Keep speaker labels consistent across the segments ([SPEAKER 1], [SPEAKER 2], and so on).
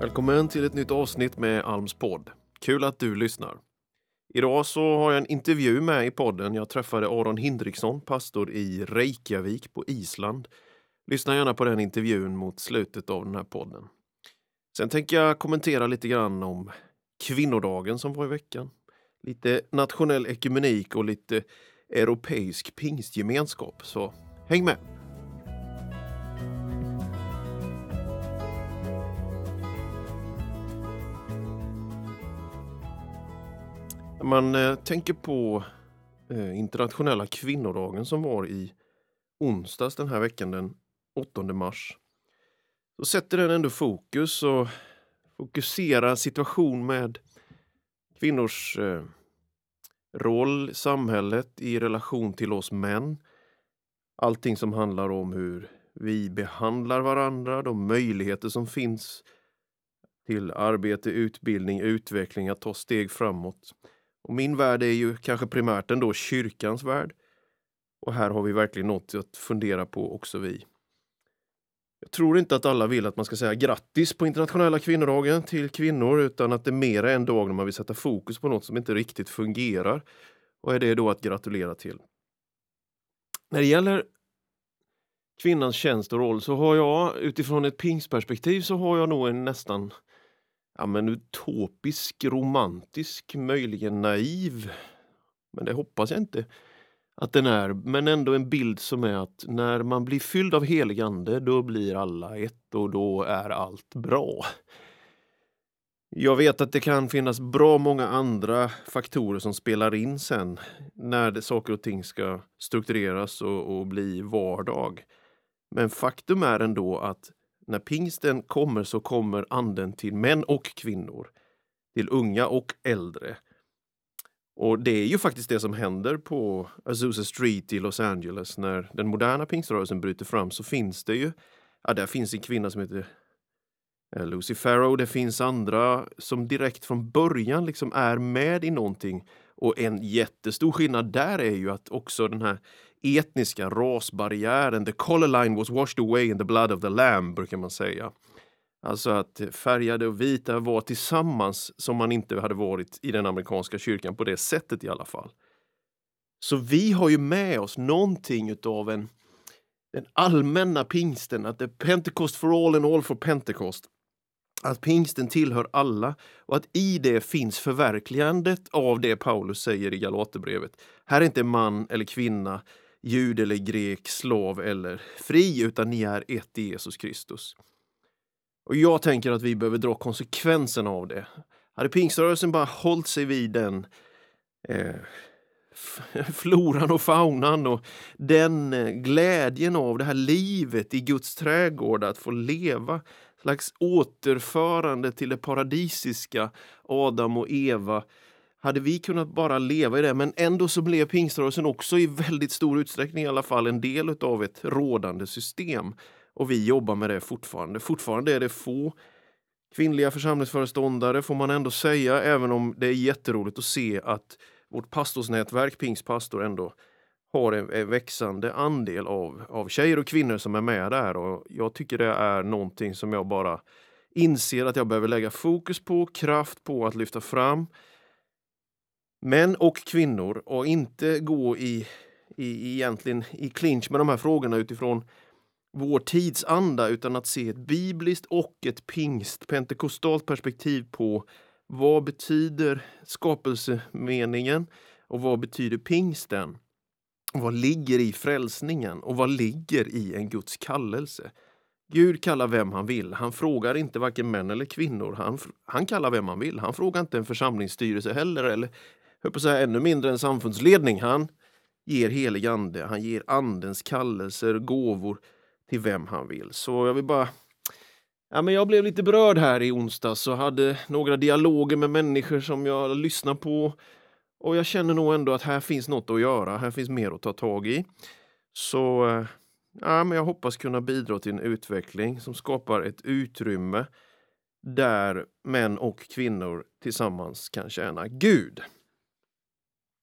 [SPEAKER 1] Välkommen till ett nytt avsnitt med Alms podd. Kul att du lyssnar. Idag så har jag en intervju med i podden. Jag träffade Aron Hindriksson, pastor i Reykjavik på Island. Lyssna gärna på den intervjun mot slutet av den här podden. Sen tänker jag kommentera lite grann om kvinnodagen som var i veckan. Lite nationell ekumenik och lite europeisk pingstgemenskap. Så häng med! När man eh, tänker på eh, internationella kvinnodagen som var i onsdags den här veckan, den 8 mars, så sätter den ändå fokus och fokuserar situation med kvinnors eh, roll i samhället i relation till oss män. Allting som handlar om hur vi behandlar varandra, de möjligheter som finns till arbete, utbildning, utveckling, att ta steg framåt. Och min värld är ju kanske primärt ändå kyrkans värld. Och här har vi verkligen något att fundera på också vi. Jag tror inte att alla vill att man ska säga grattis på internationella kvinnodagen till kvinnor utan att det mer är en dag när man vill sätta fokus på något som inte riktigt fungerar. Och är det då att gratulera till? När det gäller kvinnans tjänst och roll så har jag utifrån ett pingsperspektiv så har jag nog en nästan ja, men utopisk, romantisk, möjligen naiv. Men det hoppas jag inte att den är, men ändå en bild som är att när man blir fylld av helig ande, då blir alla ett och då är allt bra. Jag vet att det kan finnas bra många andra faktorer som spelar in sen när det, saker och ting ska struktureras och, och bli vardag. Men faktum är ändå att när pingsten kommer så kommer anden till män och kvinnor, till unga och äldre. Och det är ju faktiskt det som händer på Azusa Street i Los Angeles när den moderna pingströrelsen bryter fram så finns det ju, ja där finns en kvinna som heter eh, Lucy Farrow, det finns andra som direkt från början liksom är med i någonting. Och en jättestor skillnad där är ju att också den här etniska rasbarriären, the color line was washed away in the blood of the lamb, brukar man säga. Alltså att färgade och vita var tillsammans som man inte hade varit i den amerikanska kyrkan på det sättet i alla fall. Så vi har ju med oss någonting utav en den allmänna pingsten, att det är Pentecost for all and all for Pentecost. Att pingsten tillhör alla och att i det finns förverkligandet av det Paulus säger i Galaterbrevet. Här är inte man eller kvinna, jud eller grek, slav eller fri, utan ni är ett i Jesus Kristus. Och jag tänker att vi behöver dra konsekvenserna av det. Hade pingströrelsen bara hållit sig vid den eh, floran och faunan och den eh, glädjen av det här livet i Guds trädgård, att få leva slags återförande till det paradisiska Adam och Eva. Hade vi kunnat bara leva i det, men ändå så blev pingströrelsen också i väldigt stor utsträckning i alla fall en del av ett rådande system. Och vi jobbar med det fortfarande. Fortfarande är det få kvinnliga församlingsföreståndare får man ändå säga, även om det är jätteroligt att se att vårt pastorsnätverk Pingstpastor ändå har en, en, växande andel av, av tjejer och kvinnor som är med där. Och jag tycker det är någonting som jag bara inser att jag behöver lägga fokus på, kraft på att lyfta fram män och kvinnor och inte gå i, i, egentligen i clinch med de här frågorna utifrån vår tidsanda utan att se ett bibliskt och ett pingst, pentekostalt perspektiv på vad betyder skapelsemeningen och vad betyder pingsten? Vad ligger i frälsningen och vad ligger i en Guds kallelse? Gud kallar vem han vill. Han frågar inte varken män eller kvinnor. Han, han kallar vem han vill. Han frågar inte en församlingsstyrelse heller, eller hör på säga, ännu mindre en samfundsledning. Han ger helig ande. Han ger andens kallelser, gåvor till vem han vill. Så jag vill bara... Ja, men jag blev lite berörd här i onsdags och hade några dialoger med människor som jag lyssnar på. Och jag känner nog ändå att här finns något att göra, här finns mer att ta tag i. Så eh, ja, men jag hoppas kunna bidra till en utveckling som skapar ett utrymme där män och kvinnor tillsammans kan tjäna Gud.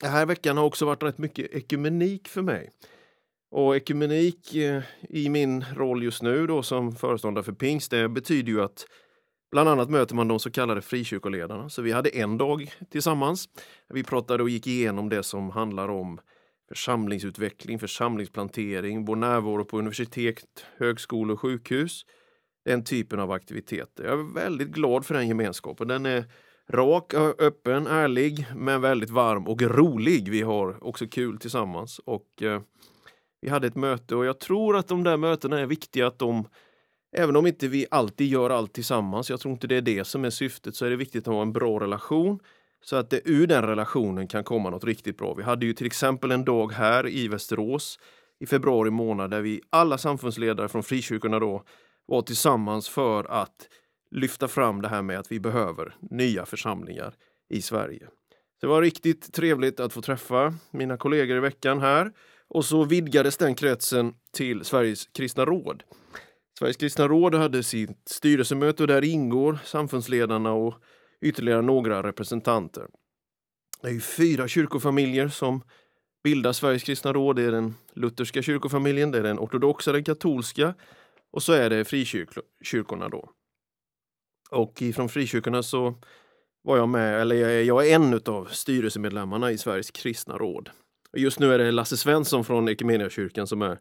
[SPEAKER 1] Den här veckan har också varit rätt mycket ekumenik för mig. Och ekumenik eh, i min roll just nu då som föreståndare för pingst, det betyder ju att Bland annat möter man de så kallade frikyrkoledarna. Så vi hade en dag tillsammans. Vi pratade och gick igenom det som handlar om församlingsutveckling, församlingsplantering, vår närvaro på universitet, högskolor och sjukhus. Den typen av aktiviteter. Jag är väldigt glad för den gemenskapen. Den är rak, öppen, ärlig, men väldigt varm och rolig. Vi har också kul tillsammans. Och eh, Vi hade ett möte och jag tror att de där mötena är viktiga att de Även om inte vi alltid gör allt tillsammans, jag tror inte det är det som är syftet, så är det viktigt att ha en bra relation så att det ur den relationen kan komma något riktigt bra. Vi hade ju till exempel en dag här i Västerås i februari månad där vi alla samfundsledare från frikyrkorna då var tillsammans för att lyfta fram det här med att vi behöver nya församlingar i Sverige. Det var riktigt trevligt att få träffa mina kollegor i veckan här och så vidgades den kretsen till Sveriges kristna råd. Sveriges kristna råd hade sitt styrelsemöte och där ingår samfundsledarna och ytterligare några representanter. Det är fyra kyrkofamiljer som bildar Sveriges kristna råd. Det är den lutherska kyrkofamiljen, det är den ortodoxa, den katolska och så är det frikyrkorna då. Och ifrån frikyrkorna så var jag med, eller jag är en av styrelsemedlemmarna i Sveriges kristna råd. Just nu är det Lasse Svensson från Equmeniakyrkan som är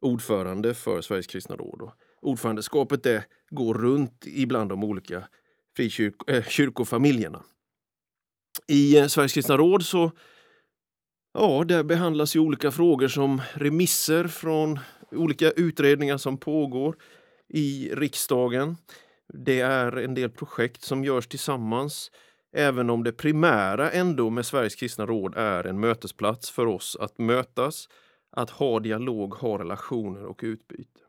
[SPEAKER 1] ordförande för Sveriges kristna råd ordförandeskapet det går runt ibland de olika frikyrk äh, kyrkofamiljerna. I eh, Sveriges kristna råd så ja, där behandlas ju olika frågor som remisser från olika utredningar som pågår i riksdagen. Det är en del projekt som görs tillsammans, även om det primära ändå med Sveriges kristna råd är en mötesplats för oss att mötas, att ha dialog, ha relationer och utbyte.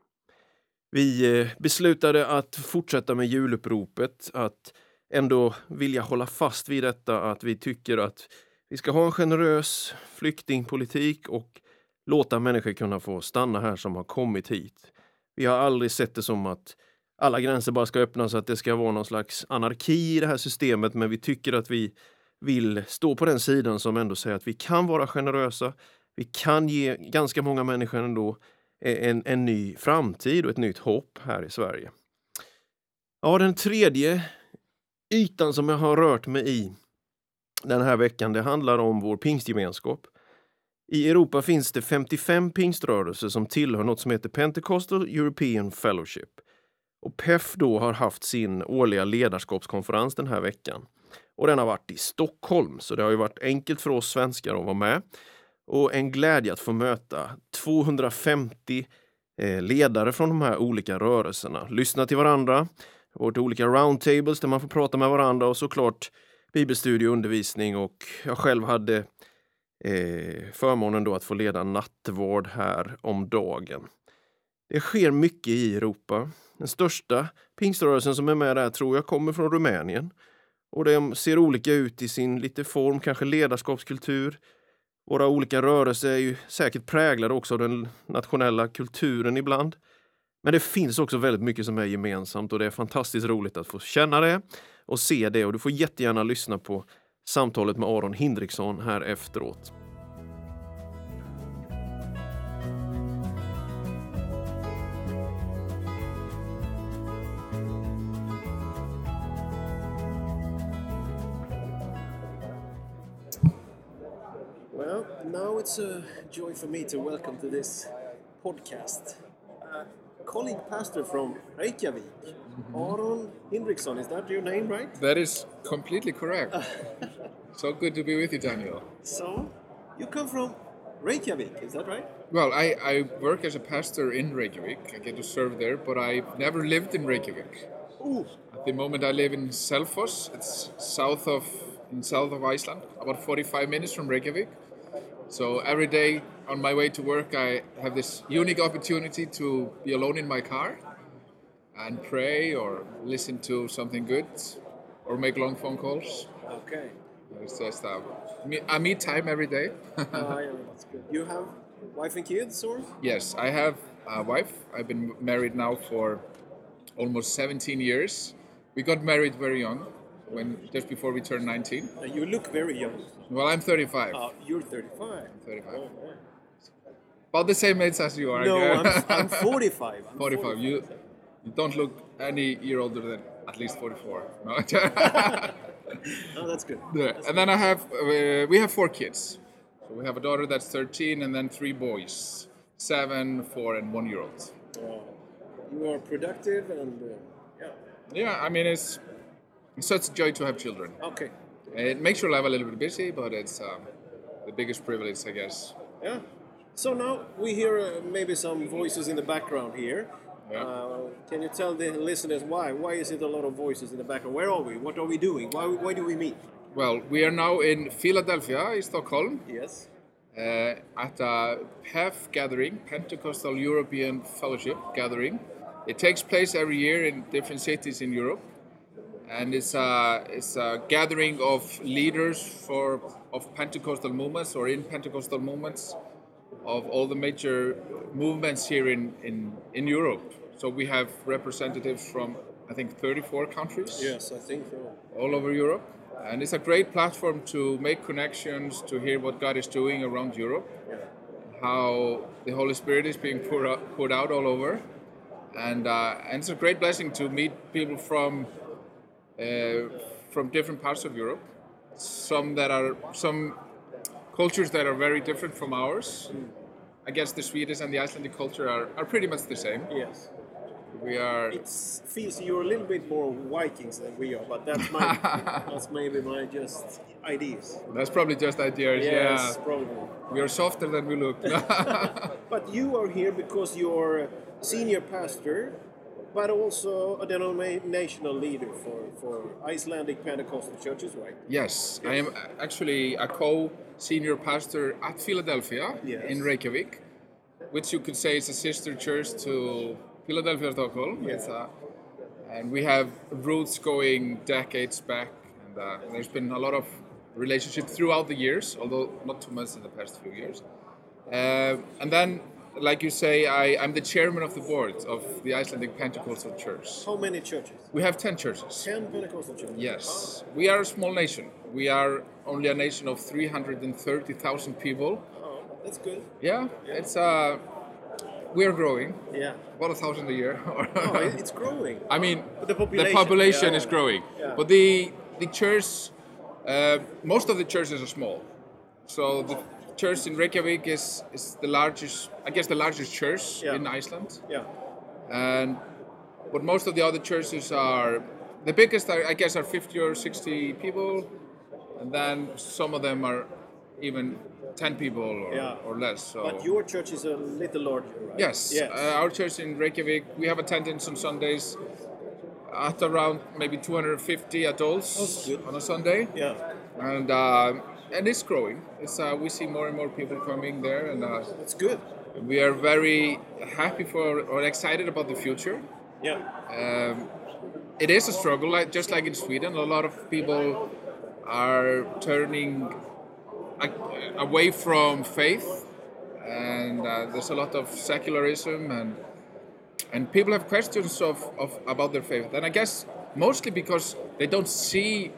[SPEAKER 1] Vi eh, beslutade att fortsätta med juluppropet, att ändå vilja hålla fast vid detta att vi tycker att vi ska ha en generös flyktingpolitik och låta människor kunna få stanna här som har kommit hit. Vi har aldrig sett det som att alla gränser bara ska öppnas, att det ska vara någon slags anarki i det här systemet, men vi tycker att vi vill stå på den sidan som ändå säger att vi kan vara generösa. Vi kan ge ganska många människor ändå Eh, en, en ny framtid och ett nytt hopp här i Sverige. Ja, den tredje ytan som jag har rört mig i den här veckan, det handlar om vår pingstgemenskap. I Europa finns det 55 pingströrelser som tillhör något som heter Pentecostal European Fellowship. Och PEF då har haft sin årliga ledarskapskonferens den här veckan. Och den har varit i Stockholm, så det har ju varit enkelt för oss svenskar att vara med. Och en glädje att få möta 250 eh, ledare från de här olika rörelserna. Lyssna till varandra, och olika roundtables där man får prata med varandra och såklart bibelstudie och undervisning och jag själv hade eh, förmånen då att få leda nattvard här om dagen. Det sker mycket i Europa. Den största pingströrelsen som är med där tror jag kommer från Rumänien. Och de ser olika ut i sin lite form, kanske ledarskapskultur. Våra olika rörelser är ju säkert präglade också av den nationella kulturen ibland. Men det finns också väldigt mycket som är gemensamt och det är fantastiskt roligt att få känna det och se det. Och du får jättegärna lyssna på samtalet med Aron Hindriksson här efteråt. It's a joy for me to welcome to this podcast uh, colleague pastor from Reykjavik, mm-hmm. Aron Hindriksson. Is that your name, right?
[SPEAKER 2] That is completely correct. so good to be with you, Daniel.
[SPEAKER 1] So, you come from Reykjavik, is that right?
[SPEAKER 2] Well, I, I work as a pastor in Reykjavik. I get to serve there, but I've never lived in Reykjavik.
[SPEAKER 1] Ooh.
[SPEAKER 2] At the moment, I live in Selfoss. It's south of in south of Iceland, about 45 minutes from Reykjavik. So every day on my way to work, I have this unique opportunity to be alone in my car and pray or listen to something good or make long phone calls.
[SPEAKER 1] Okay.
[SPEAKER 2] It's just uh, a me time every day.
[SPEAKER 1] uh, yeah, that's good. You have wife and kids, or?
[SPEAKER 2] Yes, I have a wife. I've been married now for almost 17 years. We got married very young, when just before we turned 19.
[SPEAKER 1] Uh, you look very young.
[SPEAKER 2] Well, I'm 35.
[SPEAKER 1] Uh, you're 35.
[SPEAKER 2] 35. Oh, About the same age as you are.
[SPEAKER 1] No, I'm, I'm 45.
[SPEAKER 2] I'm 45. 45. You, you don't look any year older than at least 44. No.
[SPEAKER 3] Oh, that's good.
[SPEAKER 2] Yeah, and then I have uh, we have four kids. So we have a daughter that's 13, and then three boys, seven, four, and one year old.
[SPEAKER 3] Uh, you are productive and uh, yeah.
[SPEAKER 2] Yeah, I mean it's, it's such a joy to have children.
[SPEAKER 3] Okay.
[SPEAKER 2] It makes your life a little bit busy, but it's um, the biggest privilege, I guess.
[SPEAKER 3] Yeah. So now we hear uh, maybe some voices in the background here.
[SPEAKER 2] Yeah.
[SPEAKER 3] Uh, can you tell the listeners why? Why is it a lot of voices in the background? Where are we? What are we doing? Why, why do we meet?
[SPEAKER 2] Well, we are now in Philadelphia, in Stockholm,
[SPEAKER 3] Yes.
[SPEAKER 2] uh, at a PEF gathering, Pentecostal European Fellowship gathering. It takes place every year in different cities in Europe, and it's a, it's a gathering of leaders for of Pentecostal movements or in Pentecostal movements of all the major movements here in, in, in Europe. So we have representatives from I think 34 countries
[SPEAKER 3] Yes, I think so.
[SPEAKER 2] all over Europe. And it's a great platform to make connections, to hear what God is doing around Europe,
[SPEAKER 3] Yeah.
[SPEAKER 2] how the Holy Spirit is being poured out, poured out all over. And, uh, and it's a great blessing to meet people from, Uh, from different parts of Europe. Some that are, some cultures that are very different from ours. I guess the Swedish and the Icelandic culture are, are pretty much the same.
[SPEAKER 3] Yes.
[SPEAKER 2] We are,
[SPEAKER 3] It feels you're a little bit more Vikings than we are, but that's my that's maybe my just ideas.
[SPEAKER 2] that's probably just ideas,
[SPEAKER 3] Yes,
[SPEAKER 2] yeah.
[SPEAKER 3] probably.
[SPEAKER 2] We are softer than we look.
[SPEAKER 3] But you are here because you're a senior pastor, but also a denominational leader for, for Icelandic Pentecostal churches, right?
[SPEAKER 2] Yes, I am actually a co-senior pastor at Philadelphia
[SPEAKER 3] Yes.
[SPEAKER 2] in Reykjavik, which you could say is a sister church to Philadelphia, Stockholm.
[SPEAKER 3] Yeah.
[SPEAKER 2] And we have roots going decades back, and uh, there's been a lot of relationship throughout the years, although not too much in the past few years. Uh, and then, like you say, I, I'm the chairman of the board of the Icelandic Pentecostal Church.
[SPEAKER 3] How many churches?
[SPEAKER 2] We have 10 churches.
[SPEAKER 3] Ten Pentecostal churches.
[SPEAKER 2] Yes, we are a small nation. We are only a nation of 330,000 people.
[SPEAKER 3] Oh, that's good.
[SPEAKER 2] Yeah, it's uh, we are growing
[SPEAKER 3] Yeah.
[SPEAKER 2] about a thousand a year.
[SPEAKER 3] Oh, it's growing.
[SPEAKER 2] I mean,
[SPEAKER 3] The population,
[SPEAKER 2] population
[SPEAKER 3] yeah.
[SPEAKER 2] is growing,
[SPEAKER 3] Yeah.
[SPEAKER 2] but the the church, uh, most of the churches are small. So the church in Reykjavik is is the largest, I guess, the largest church
[SPEAKER 3] Yeah.
[SPEAKER 2] in Iceland,
[SPEAKER 3] Yeah.
[SPEAKER 2] and but most of the other churches are the biggest. Are, I guess are 50 or 60 people, and then some of them are even 10 people or,
[SPEAKER 3] Yeah.
[SPEAKER 2] or less. So.
[SPEAKER 3] But your church is a little larger, right?
[SPEAKER 2] Yes,
[SPEAKER 3] Yes.
[SPEAKER 2] Uh, our church in Reykjavik, we have attendance on Sundays at around maybe 250 adults on a Sunday,
[SPEAKER 3] yeah.
[SPEAKER 2] and uh, and it's growing. It's uh, we see more and more people coming there, and uh,
[SPEAKER 3] It's good.
[SPEAKER 2] we are very happy for or excited about the future.
[SPEAKER 3] Yeah.
[SPEAKER 2] Um, it is a struggle, like, just like in Sweden. A lot of people are turning away from faith, and uh, there's a lot of secularism, and and people have questions of, of about their faith. And I guess mostly because they don't see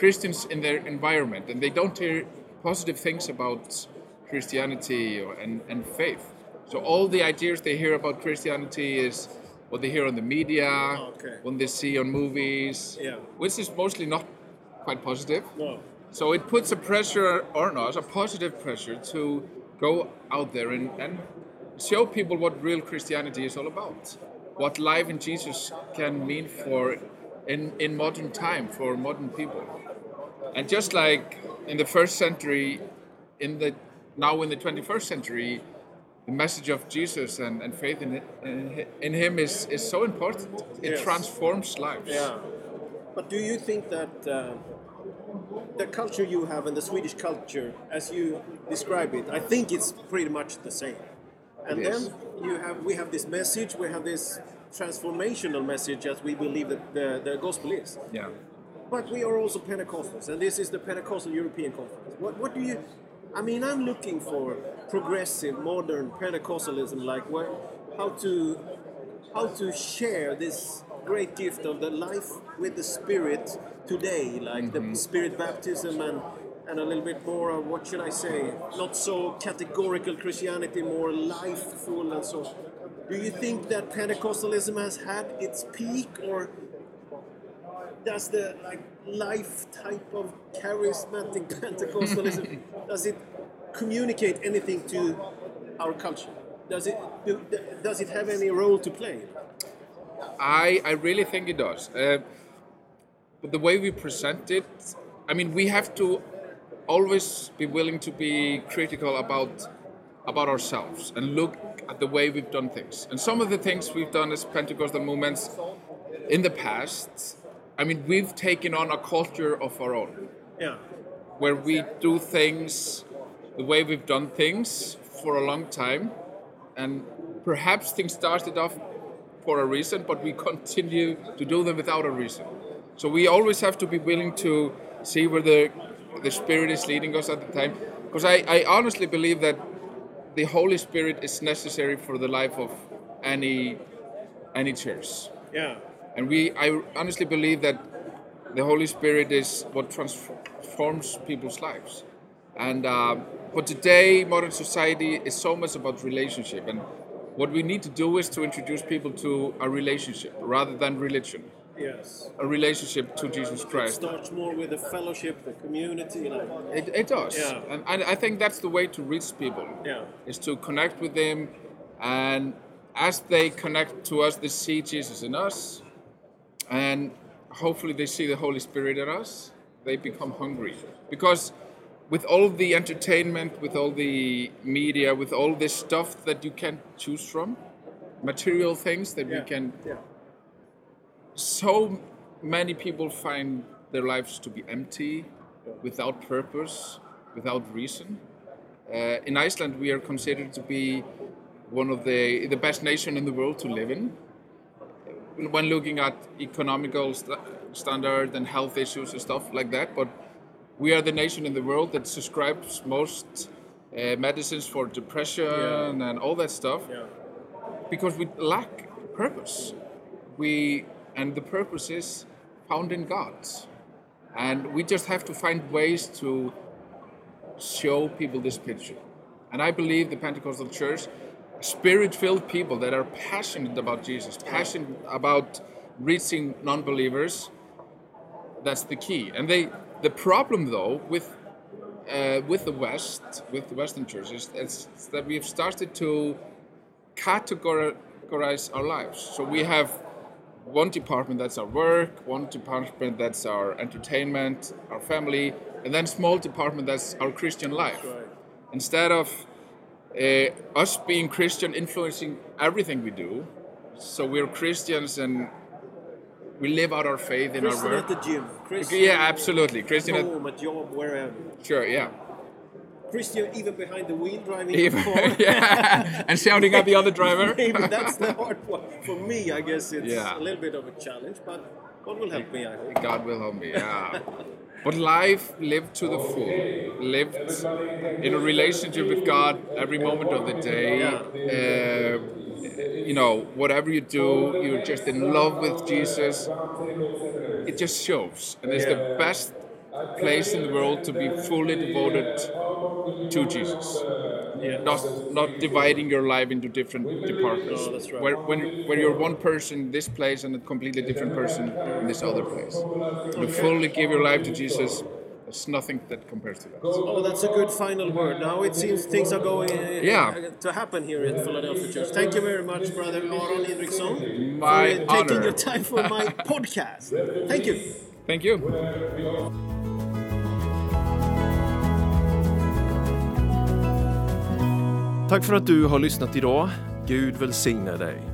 [SPEAKER 2] Christians in their environment, and they don't hear positive things about Christianity or, and, and faith. So all the ideas they hear about Christianity is what they hear on the media,
[SPEAKER 3] Okay.
[SPEAKER 2] what they see on movies,
[SPEAKER 3] Yeah.
[SPEAKER 2] which is mostly not quite positive.
[SPEAKER 3] No.
[SPEAKER 2] So it puts a pressure on us, a positive pressure, to go out there and, and show people what real Christianity is all about. What life in Jesus can mean for in, in modern time for modern people. And just like in the first century, in the now in the 21st century, the message of Jesus and, and faith in, in, in Him is, is so important. It
[SPEAKER 3] Yes.
[SPEAKER 2] transforms lives.
[SPEAKER 3] Yeah. But do you think that uh, the culture you have and the Swedish culture, as you describe it, I think it's pretty much the same. And
[SPEAKER 2] It
[SPEAKER 3] then you have we have this message, we have this transformational message as we believe that the, the gospel is.
[SPEAKER 2] Yeah.
[SPEAKER 3] But we are also Pentecostals, and this is the Pentecostal European Conference. What, what do you? I mean, I'm looking for progressive, modern Pentecostalism, like what, how to, how to share this great gift of the life with the Spirit today, like the mm-hmm. Spirit baptism and and a little bit more of what should I say? Not so categorical Christianity, more lifeful and so. Do you think that Pentecostalism has had its peak, or does the like life type of charismatic Pentecostalism does it communicate anything to our culture? Does it do, does it have any role to play?
[SPEAKER 2] I, I really think it does. Uh, but the way we present it, I mean, we have to always be willing to be critical about about ourselves and look at the way we've done things. And some of the things we've done as Pentecostal movements in the past, I mean, we've taken on a culture of our own.
[SPEAKER 3] Yeah.
[SPEAKER 2] Where we do things the way we've done things for a long time. And perhaps things started off for a reason, but we continue to do them without a reason. So we always have to be willing to see where the the Spirit is leading us at the time. Because I, I honestly believe that the Holy Spirit is necessary for the life of any any church.
[SPEAKER 3] Yeah.
[SPEAKER 2] And we I honestly believe that the Holy Spirit is what transforms people's lives. And uh, but today, modern society is so much about relationship, and what we need to do is to introduce people to a relationship rather than religion.
[SPEAKER 3] Yes.
[SPEAKER 2] A relationship to Jesus Christ.
[SPEAKER 3] It starts more with the fellowship, the community. You know.
[SPEAKER 2] It, it does.
[SPEAKER 3] Yeah.
[SPEAKER 2] And, and I think that's the way to reach people.
[SPEAKER 3] Yeah.
[SPEAKER 2] Is to connect with them, and as they connect to us, they see Jesus in us, and hopefully they see the Holy Spirit in us. They become hungry because with all the entertainment, with all the media, with all this stuff that you can choose from, material things that
[SPEAKER 3] Yeah.
[SPEAKER 2] we can
[SPEAKER 3] Yeah.
[SPEAKER 2] so many people find their lives to be empty, without purpose, without reason. Uh, in Iceland, we are considered to be one of the the best nation in the world to live in. When looking at economical st- standard and health issues and stuff like that, but we are the nation in the world that subscribes most uh, medicines for depression
[SPEAKER 3] Yeah.
[SPEAKER 2] and all that stuff
[SPEAKER 3] Yeah.
[SPEAKER 2] because we lack purpose. We and the purpose is found in God, and we just have to find ways to show people this picture. And I believe the Pentecostal Church, spirit-filled people that are passionate about Jesus, passionate about reaching non-believers. That's the key. And they, the problem though with uh, with the West, with the Western churches, is that we've started to categorize our lives. So we have one department that's our work, one department that's our entertainment, our family, and then small department that's our Christian life.
[SPEAKER 3] Right.
[SPEAKER 2] Instead of uh, us being Christian influencing everything we do, so we're Christians and we live out our faith in
[SPEAKER 3] Christian
[SPEAKER 2] our
[SPEAKER 3] at the gym. Christian
[SPEAKER 2] Yeah, absolutely. Christian, at,
[SPEAKER 3] home, at job, wherever.
[SPEAKER 2] sure, yeah.
[SPEAKER 3] Christian even behind the wheel driving
[SPEAKER 2] Even-
[SPEAKER 3] the
[SPEAKER 2] yeah, and shouting at the other driver.
[SPEAKER 3] Maybe that's the hard one. For me, I guess it's
[SPEAKER 2] Yeah.
[SPEAKER 3] a little bit of a challenge, but God will help me, I hope.
[SPEAKER 2] God will help me, yeah. But life lived to the full, lived in a relationship with God every moment of the day. Uh, you know, whatever you do, you're just in love with Jesus. It just shows, and it's the best place in the world to be fully devoted to Jesus.
[SPEAKER 3] Yeah.
[SPEAKER 2] Not not dividing your life into different departments.
[SPEAKER 3] No, that's right.
[SPEAKER 2] Where when where you're one person in this place and a completely different person in this other place. To fully give your life to Jesus, there's nothing that compares to that.
[SPEAKER 3] Oh, that's a good final word. Now it seems things are going uh,
[SPEAKER 2] Yeah.
[SPEAKER 3] to happen here at Philadelphia Church. Thank you very much, brother Aron Henriksson,
[SPEAKER 2] My
[SPEAKER 3] for uh, taking your time for my podcast. Thank you.
[SPEAKER 2] Thank you.
[SPEAKER 1] Tack för att du har lyssnat idag. Gud välsigne dig.